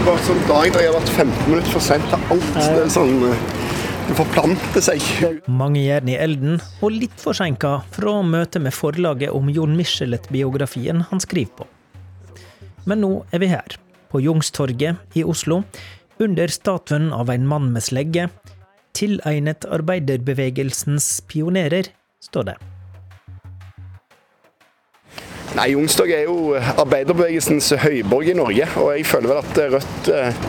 det var sånn dag der jeg har vært 15 minutter for sent til alt. Det er sånn eh, Det forplanter seg. Mange jern i elden, og litt forsinka fra møtet med forlaget om Jon Michelet-biografien han skriver på. Men nå er vi her, på Jungstorget i Oslo, under statuen av en mann med slegge, tilegnet arbeiderbevegelsens pionerer, står det. Nei, Youngstorget er jo arbeiderbevegelsens høyborg i Norge, og jeg føler vel at Rødt eh,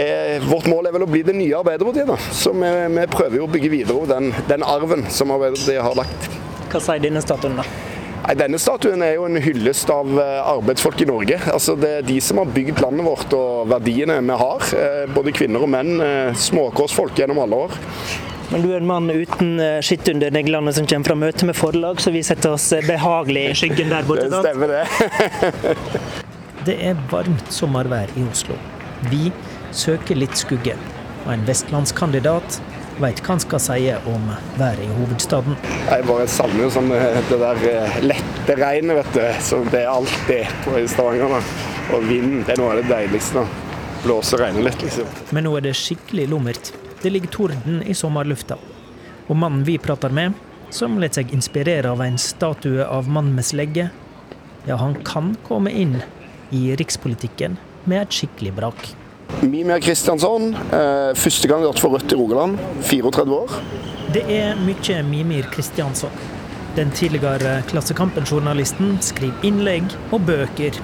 er, Vårt mål er vel å bli det nye Arbeiderpartiet. da. Så vi, vi prøver jo å bygge videre den, den arven som Arbeiderpartiet har lagt. Hva sier denne statuen, da? Nei, Denne statuen er jo en hyllest av eh, arbeidsfolk i Norge. Altså Det er de som har bygd landet vårt og verdiene vi har. eh, Både kvinner og menn. Småkårsfolk gjennom alle år. Men du er en mann uten eh, skitt under neglene som kommer fra møte med forlag, så vi setter oss eh, behagelig i skyggen der borte. Det stemmer, det. Det er varmt sommervær i Oslo. Vi søker litt skugge. Og en vestlandskandidat veit hva han skal si om været i hovedstaden. Jeg bare savner jo sånn eh, det der lette regnet, vet du. Som det er alltid på i Stavanger. da. Og vinden, det er noe av det deiligste. da. Blåse og regne litt, liksom. Men nå er det skikkelig lummert. Det ligger torden i sommerlufta. Og mannen vi prater med, som lar seg inspirere av en statue av mann med slegge, ja, han kan komme inn i rikspolitikken med et skikkelig brak. Mimir Kristiansson, eh, første kandidat for Rødt i Rogaland. 34 år. Det er mye Mimir Kristiansson. Den tidligere Klassekampen-journalisten skriver innlegg og bøker,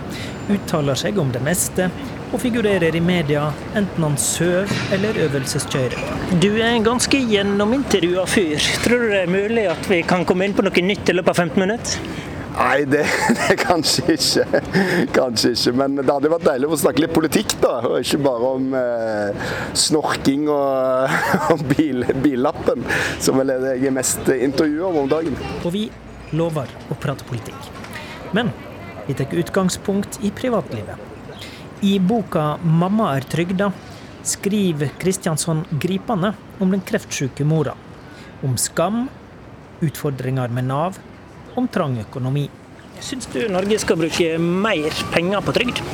uttaler seg om det meste og figurerer i media enten han sover eller øvelseskjører. Du er en ganske gjennomintervjua fyr. Tror du det er mulig at vi kan komme inn på noe nytt i løpet av 15 minutter? Nei, det, det kanskje ikke. Kanskje ikke. Men det hadde vært deilig å snakke litt politikk, da. Og ikke bare om eh, snorking og, og bil, billappen, som vel er det jeg er mest intervjuet om om dagen. Og vi lover å prate politikk. Men vi tar utgangspunkt i privatlivet. I boka 'Mamma er trygda' skriver Kristiansson gripende om den kreftsyke mora. Om skam, utfordringer med Nav, om trang økonomi. Syns du Norge skal bruke mer penger på trygd?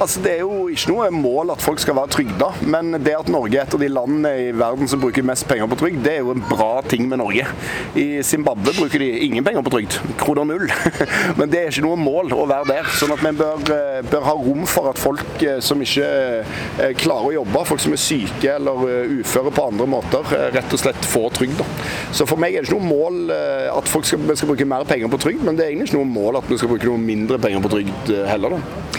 Altså, Det er jo ikke noe mål at folk skal være trygda, men det at Norge er et av de landene i verden som bruker mest penger på trygd, det er jo en bra ting med Norge. I Zimbabwe bruker de ingen penger på trygd, kroner null. Men det er ikke noe mål å være der. sånn at vi bør, eh, bør ha rom for at folk eh, som ikke eh, klarer å jobbe, folk som er syke eller uføre på andre måter, rett og slett får trygd. Så for meg er det ikke noe mål at folk skal, skal bruke mer penger på trygd, men det er egentlig ikke noe mål at vi skal bruke noe mindre penger på trygd heller. da.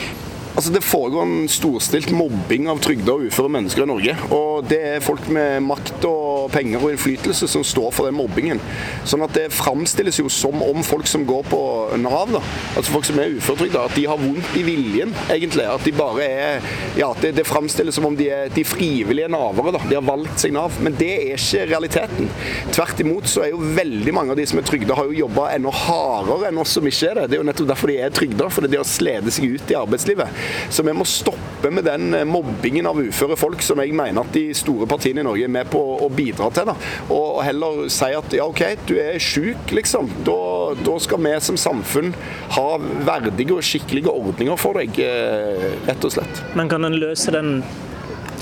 Altså Det foregår en storstilt mobbing av trygda og uføre mennesker i Norge. Og det er folk med makt og penger og innflytelse som står for den mobbingen. Sånn at det framstilles jo som om folk som går på Nav, da, altså folk som er uføretrygda, at de har vondt i viljen, egentlig. At de bare er Ja, det, det framstilles som om de er de frivillige navere, da. De har valgt seg Nav. Men det er ikke realiteten. Tvert imot så er jo veldig mange av de som er trygda, har jo jobba enda hardere enn oss som ikke er det. Det er jo nettopp derfor de er trygda, for det er det å slede seg ut i arbeidslivet. Så vi må stoppe med den eh, mobbingen av uføre folk som jeg mener at de store partiene i Norge er med på å bidra til. Da. Og heller si at ja, OK, du er sjuk, liksom. Da, da skal vi som samfunn ha verdige og skikkelige ordninger for deg, eh, rett og slett. Men kan en løse den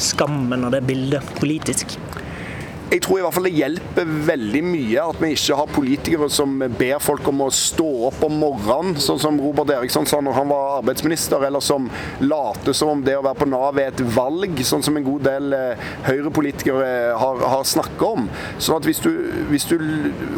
skammen og det bildet politisk? Jeg tror i hvert fall det hjelper veldig mye at vi ikke har politikere som ber folk om å stå opp om morgenen, sånn som Robert Eriksson sa når han var arbeidsminister, eller som later som om det å være på Nav er et valg, sånn som en god del eh, Høyre-politikere har, har snakket om. Sånn at hvis du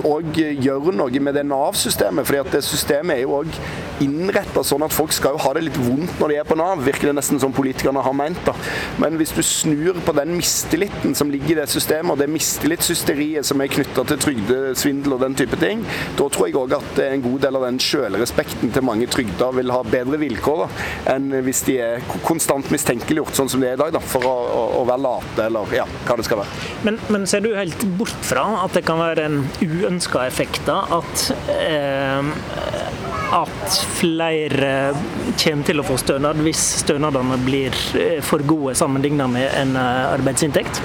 òg gjør noe med det Nav-systemet, fordi at det systemet er jo òg innretta sånn at folk skal jo ha det litt vondt når de er på Nav, virker det nesten som politikerne har ment. da. Men hvis du snur på den mistilliten som ligger i det systemet, og det mistillitshysteriet som er knytta til trygdesvindel og den type ting, da tror jeg òg at en god del av den sjølrespekten til mange trygda vil ha bedre vilkår da, enn hvis de er konstant mistenkeliggjort, sånn som de er i dag, da, for å, å, å være late eller ja, hva det skal være. Men, men ser du helt bort fra at det kan være en uønska effekt da, at, eh, at flere kommer til å få stønad hvis stønadene blir eh, for gode sammenlignet med en eh, arbeidsinntekt?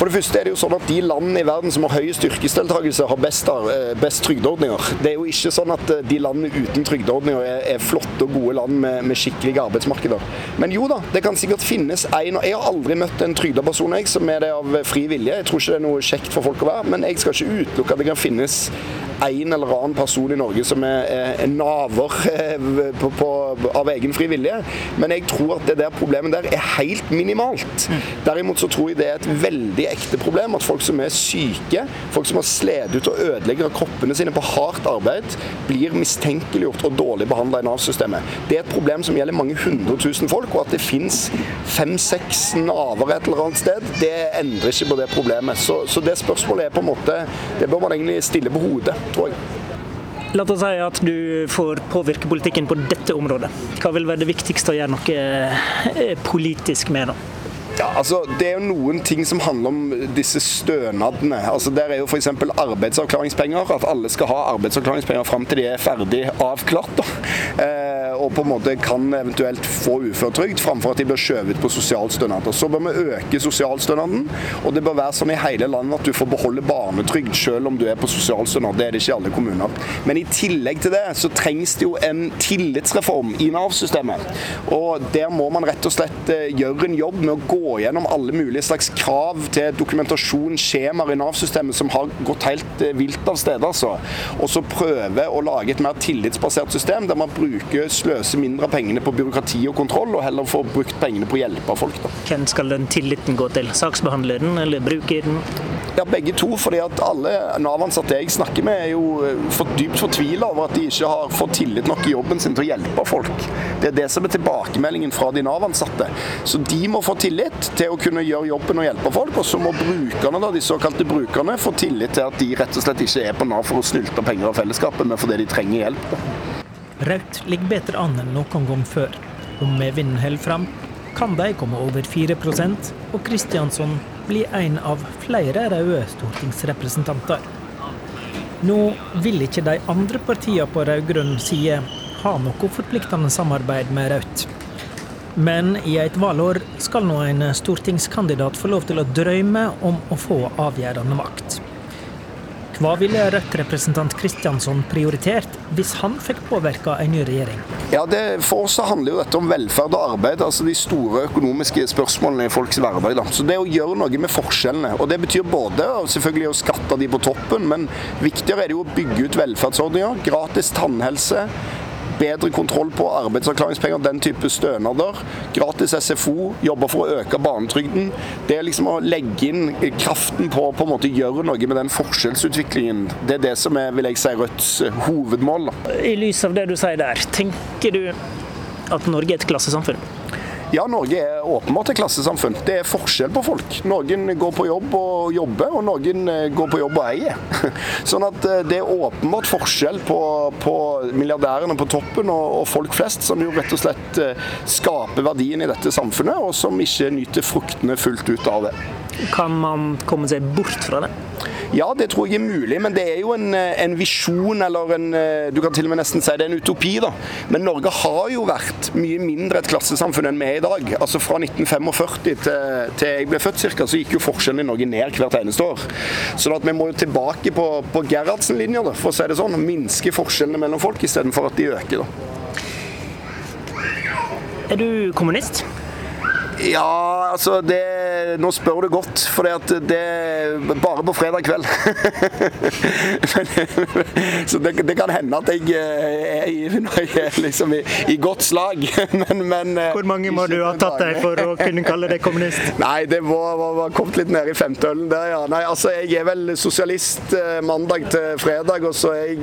For det første er det jo sånn at de landene i verden som har høyest yrkesdeltakelse, har best, eh, best trygdeordninger. Det er jo ikke sånn at eh, de landene uten trygdeordninger er, er flotte og gode land med, med, skikkelige arbeidsmarkeder. Men jo da, det kan sikkert finnes en og Jeg har aldri møtt en trygda person jeg, som er det av fri vilje. Jeg tror ikke det er noe kjekt for folk å være, men jeg skal ikke utelukke at det kan finnes en eller annen person i Norge som er, er naver eh, på, på, av egen fri vilje. Men jeg tror at det der problemet der er helt minimalt. Derimot så tror jeg det er et veldig ekte problem at folk som er syke, folk som har slitt ut og ødelegger kroppene sine på hardt arbeid, blir mistenkeliggjort og dårlig behandla i Nav-systemet. Det er et problem som gjelder mange hundre tusen folk, og at det fins fem-seks naver et eller annet sted, det endrer ikke på det problemet. Så, så det spørsmålet er på en måte Det bør man egentlig stille på hodet jeg. La oss si at du får påvirke politikken på dette området. Hva vil være det viktigste å gjøre noe eh, politisk med? da? Ja, altså, Det er jo noen ting som handler om disse stønadene. Altså, Der er jo f.eks. arbeidsavklaringspenger. At alle skal ha arbeidsavklaringspenger fram til de er ferdig avklart. da. Eh, og på en måte kan eventuelt få uføretrygd, framfor at de blir skjøvet på sosialstønader. Så bør vi øke sosialstønaden, og det bør være sånn i hele landet at du får beholde barnetrygd selv om du er på sosialstønad. Det er det ikke i alle kommuner. Men i tillegg til det så trengs det jo en tillitsreform i Nav-systemet. Og der må man rett og slett eh, gjøre en jobb med å gå gjennom alle mulige slags krav til dokumentasjon, skjemaer i Nav-systemet som har gått helt eh, vilt av sted, altså. Og så prøve å lage et mer tillitsbasert system der man bruker sløse mindre av pengene på byråkrati og kontroll, og heller få brukt pengene på å hjelpe folk. Da. Hvem skal den tilliten gå til? Saksbehandleren eller brukeren? Ja, begge to. fordi at alle Nav-ansatte jeg snakker med, er jo eh, for dypt fortvila over at de ikke har fått tillit nok i jobben sin til å hjelpe folk. Det er det som er tilbakemeldingen fra de Nav-ansatte. Så de må få tillit til å kunne gjøre jobben og hjelpe folk, og så må brukerne, da, de såkalte brukerne, få tillit til at de rett og slett ikke er på Nav for å snylte penger av fellesskapet, men fordi de trenger hjelp. Raudt ligger bedre an enn noen gang før. Om medvinden holder fram, kan de komme over 4% og Kristiansson blir en av flere røde stortingsrepresentanter. Nå vil ikke de andre partiene på rød-grønn side ha noe forpliktende samarbeid med Rødt. Men i et valgår skal nå en stortingskandidat få lov til å drømme om å få avgjørende makt. Hva ville Rødt-representant Kristiansson prioritert hvis han fikk påvirka en ny regjering? Ja, det, For oss handler jo dette om velferd og arbeid, altså de store økonomiske spørsmålene i folks hverdag. Da. Så det å gjøre noe med forskjellene. og Det betyr både selvfølgelig å skatte de på toppen, men viktigere er det jo å bygge ut velferdsordninger. Gratis tannhelse, bedre kontroll på arbeidsavklaringspenger, den type stønader. Gratis SFO, jobber for å øke barnetrygden. Det er liksom å legge inn kraften på å gjøre noe med den forskjellsutviklingen. Det er det som er vil jeg si, Rødts hovedmål. I lys av det du sier der, tenker du at Norge er et klassesamfunn? Ja, Norge er åpenbart et klassesamfunn. Det er forskjell på folk. Noen går på jobb og jobber, og noen eh, går på jobb og eier. Sånn at eh, det er åpenbart forskjell på, på milliardærene på toppen og, og, folk flest, som jo rett og slett eh, skaper verdien i dette samfunnet, og som ikke nyter fruktene fullt ut av det. Kan man komme seg bort fra det? Ja, det tror jeg er mulig, men det er jo en, eh, en visjon, eller en eh, Du kan til og med nesten si det er en utopi, da. Men Norge har jo vært mye mindre et klassesamfunn enn vi er i dag. Altså Fra 1945 til, til jeg ble født cirka, så gikk jo forskjellen i Norge ned hvert eneste år. Så at vi må jo tilbake på, på Gerhardsen-linja, for å si det sånn. Minske forskjellene mellom folk istedenfor at de øker. da. Er du kommunist? Ja, altså det, Nå spør du godt, for det er bare på fredag kveld. så det, det, kan hende at jeg eh, er i, jeg er liksom i, i godt slag. men, men, eh, Hvor mange må du ha tatt deg for å kunne kalle deg kommunist? Nei, det var, var, var kommet litt ned i femteølen der, ja. Nei, altså Jeg er vel sosialist eh, mandag til fredag, og så er jeg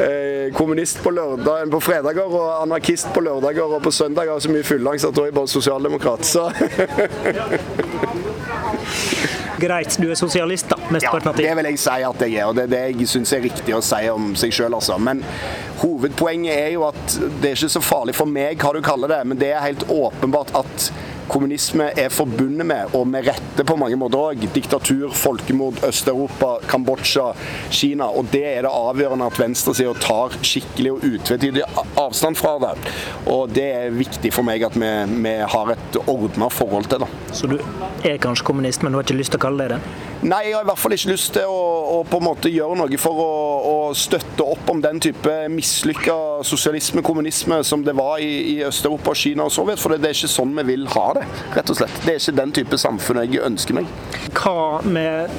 eh, kommunist på, lørdag, på fredager og anarkist på lørdager, og på søndager så mye fullangst at da er jeg bare sosialdemokrat så Greit, du er sosialist, da? Mesteparten ja, det vil jeg si at jeg er, og det er det jeg syns er riktig å si om seg sjøl, altså. Men hovedpoenget er jo at det er ikke så farlig for meg hva du kaller det, men det er helt åpenbart at kommunisme er forbundet med, og med rette på mange måter òg, diktatur, folkemord, Øst-Europa, Kambodsja, Kina. Og det er det avgjørende at venstresida tar skikkelig og utvetydig avstand fra det. Og det er viktig for meg at vi, vi har et ordna forhold til det. Så du er kanskje kommunist, men du har ikke lyst til å kalle deg det? Nei, jeg har i hvert fall ikke lyst til å, å på en måte gjøre noe for å, å støtte opp om den type mislykka sosialisme, kommunisme, som det var i, i Øst-Europa, Kina og Sovjet. For det er ikke sånn vi vil ha det, rett og slett. Det er ikke den type samfunn jeg ønsker meg. Hva med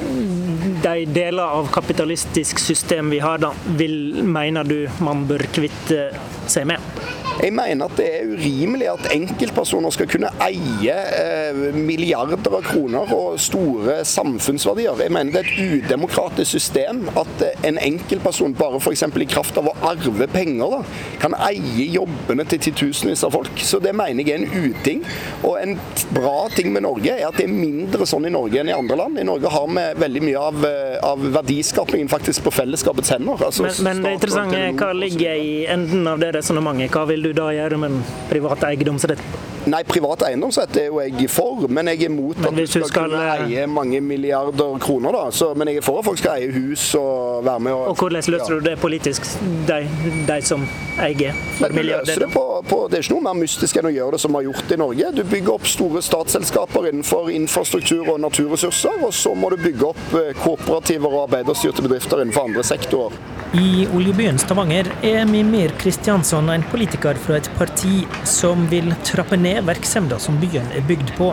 de deler av kapitalistisk system vi har, da, vil, mener du man bør kvitte seg med? Jeg mener at det er urimelig at enkeltpersoner skal kunne eie eh, milliarder av kroner og store samfunnsverdier. Jeg mener det er et udemokratisk system at eh, en enkeltperson bare f.eks. i kraft av å arve penger da, kan eie jobbene til titusenvis av folk. Så det mener jeg er en uting. Og en bra ting med Norge er at det er mindre sånn i Norge enn i andre land. I Norge har vi veldig mye av, eh, av verdiskapingen faktisk på fellesskapets hender. Altså, men, men det interessante er hva ligger i enden av det resonnementet? Hva vil du da gjøre med den private eiendomsretten? Nei, privat eiendomsrett er jo jeg for, men jeg er imot at du skal, skal, kunne eh, eie mange milliarder kroner. da. Så, men jeg er for at folk skal eie hus og være med og Og Hvordan løser ja. du det politisk, de, de som eier milliarder? Det, på, på, det er ikke noe mer mystisk enn å gjøre det som vi har gjort i Norge. Du bygger opp store statsselskaper innenfor infrastruktur og naturressurser, og så må du bygge opp eh, kooperativer og arbeiderstyrte bedrifter innenfor andre sektorer. I oljebyen Stavanger er Mimir Kristiansson en politiker fra et parti som vil trappe ned virksomheten som byen er bygd på.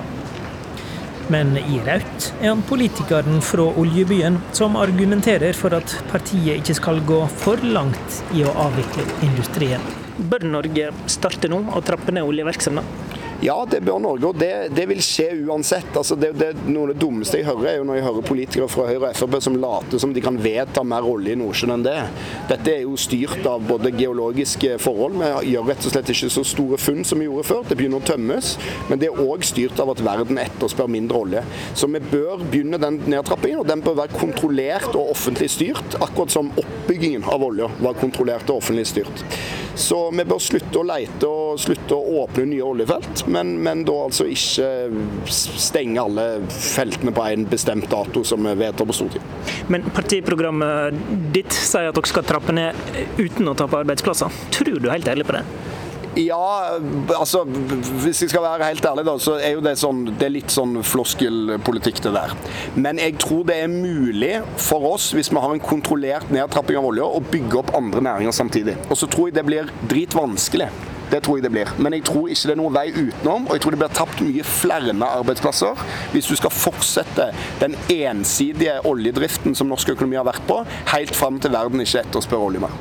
Men i Raut er han politikeren fra oljebyen som argumenterer for at partiet ikke skal gå for langt i å avvikle industrien. Bør Norge starte nå og trappe ned oljevirksomheten? Ja, det bør Norge, og det, det vil skje uansett. Altså, det, det, noe av det dummeste jeg hører, er jo når jeg hører politikere fra Høyre og Frp som later som de kan vedta mer olje i Nordsjøen enn det. Dette er jo styrt av både geologiske forhold, vi gjør rett og slett ikke så store funn som vi gjorde før. Det begynner å tømmes. Men det er òg styrt av at verden etterspør mindre olje. Så vi bør begynne den nedtrappingen, og den bør være kontrollert og offentlig styrt. Akkurat som oppbyggingen av olje var kontrollert og offentlig styrt. Så vi bør slutte å leite og slutte å åpne nye oljefelt, men, men da altså ikke stenge alle feltene på en bestemt dato som vi vedtar på Stortinget. Men partiprogrammet ditt sier at dere skal trappe ned uten å tape arbeidsplasser. Tror du helt ærlig på det? Ja, altså Hvis jeg skal være helt ærlig, da, så er jo det sånn Det er litt sånn floskelpolitikk, det der. Men jeg tror det er mulig for oss, hvis vi har en kontrollert nedtrapping av olje, å bygge opp andre næringer samtidig. Og så tror jeg det blir dritvanskelig. Det tror jeg det blir. Men jeg tror ikke det er noen vei utenom. Og jeg tror det blir tapt mye flere arbeidsplasser hvis du skal fortsette den ensidige oljedriften som norsk økonomi har vært på, helt fram til verden ikke etterspør olje mer.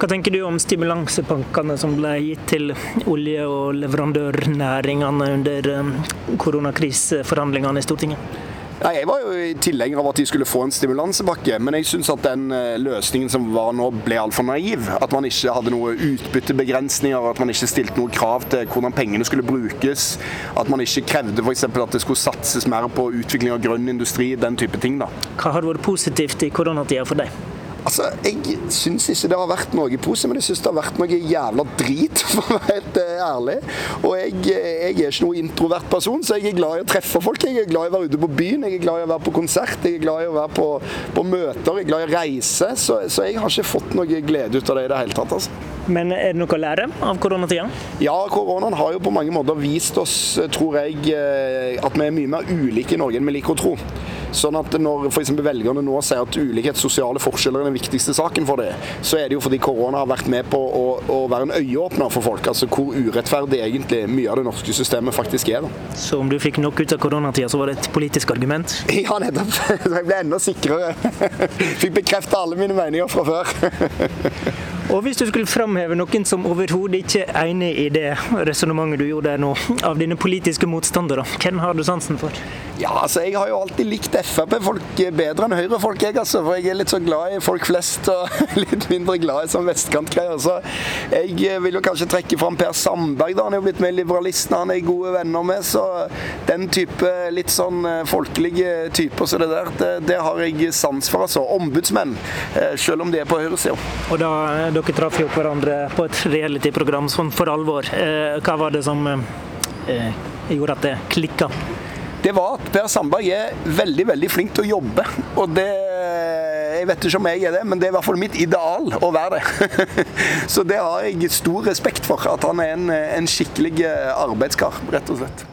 Hva tenker du om stimulansepakkene som ble gitt til olje- og leverandørnæringene under um, koronakriseforhandlingene i Stortinget? Nei, Jeg var jo tilhenger av at de skulle få en stimulansepakke, men jeg syns at den eh, løsningen som var nå, ble altfor naiv. At man ikke hadde noe utbyttebegrensninger, at man ikke stilte noe krav til hvordan pengene skulle brukes. At man ikke krevde f.eks. at det skulle satses mer på utvikling av grønn industri, den type ting. da. Hva har vært positivt i koronatida for deg? Altså, Jeg syns ikke det har vært noe positivt, men jeg syns det har vært noe jævla drit, for å være helt eh, ærlig. Og jeg, eh, jeg, er ikke noen introvert person, så jeg er glad i å treffe folk. Jeg er glad i å være ute på byen, jeg er glad i å være på konsert, jeg er glad i å være på, på møter, jeg er glad i å reise. Så, så, jeg har ikke fått noe glede ut av det i det hele tatt. altså. Men er det noe å lære av koronatida? Ja, koronaen har jo på mange måter vist oss, tror jeg, eh, at vi er mye mer ulike i Norge enn vi liker å tro. Sånn at når f.eks. velgerne nå sier at ulikhet, sosiale forskjeller er den viktigste saken for dem, så er det jo fordi korona har vært med på å, å være en øyeåpner for folk. Altså hvor urettferdig egentlig mye av det norske systemet faktisk er. Da. Så om du fikk nok ut av koronatida, så var det et politisk argument? Ja, nettopp. Så jeg ble enda sikrere. Fikk bekrefta alle mine meninger fra før. Og hvis du skulle framheve noen som overhodet ikke er enig i det resonnementet du gjorde nå, av dine politiske motstandere, hvem har du sansen for? Ja, altså Jeg har jo alltid likt Frp-folk bedre enn Høyre-folk, jeg altså. For jeg er litt så glad i folk flest og litt mindre glad i sånn vestkantgreier. Så jeg vil jo kanskje trekke fram Per Sandberg, da. Han er jo blitt med i Liberalistene, han er gode venner med. Så den type litt sånn eh, folkelige typer som det der, det, det, har jeg sans for, altså. Ombudsmenn, eh, selv om de er på høyresida. Og da dere traff jo hverandre på et reality-program sånn for alvor. Eh, hva var det som eh, gjorde at det klikka? Det var at Per Sandberg er veldig veldig flink til å jobbe. Og det Jeg vet ikke om jeg er det, men det er i hvert fall mitt ideal å være det. Så det har jeg stor respekt for. At han er en, en skikkelig arbeidskar, rett og slett.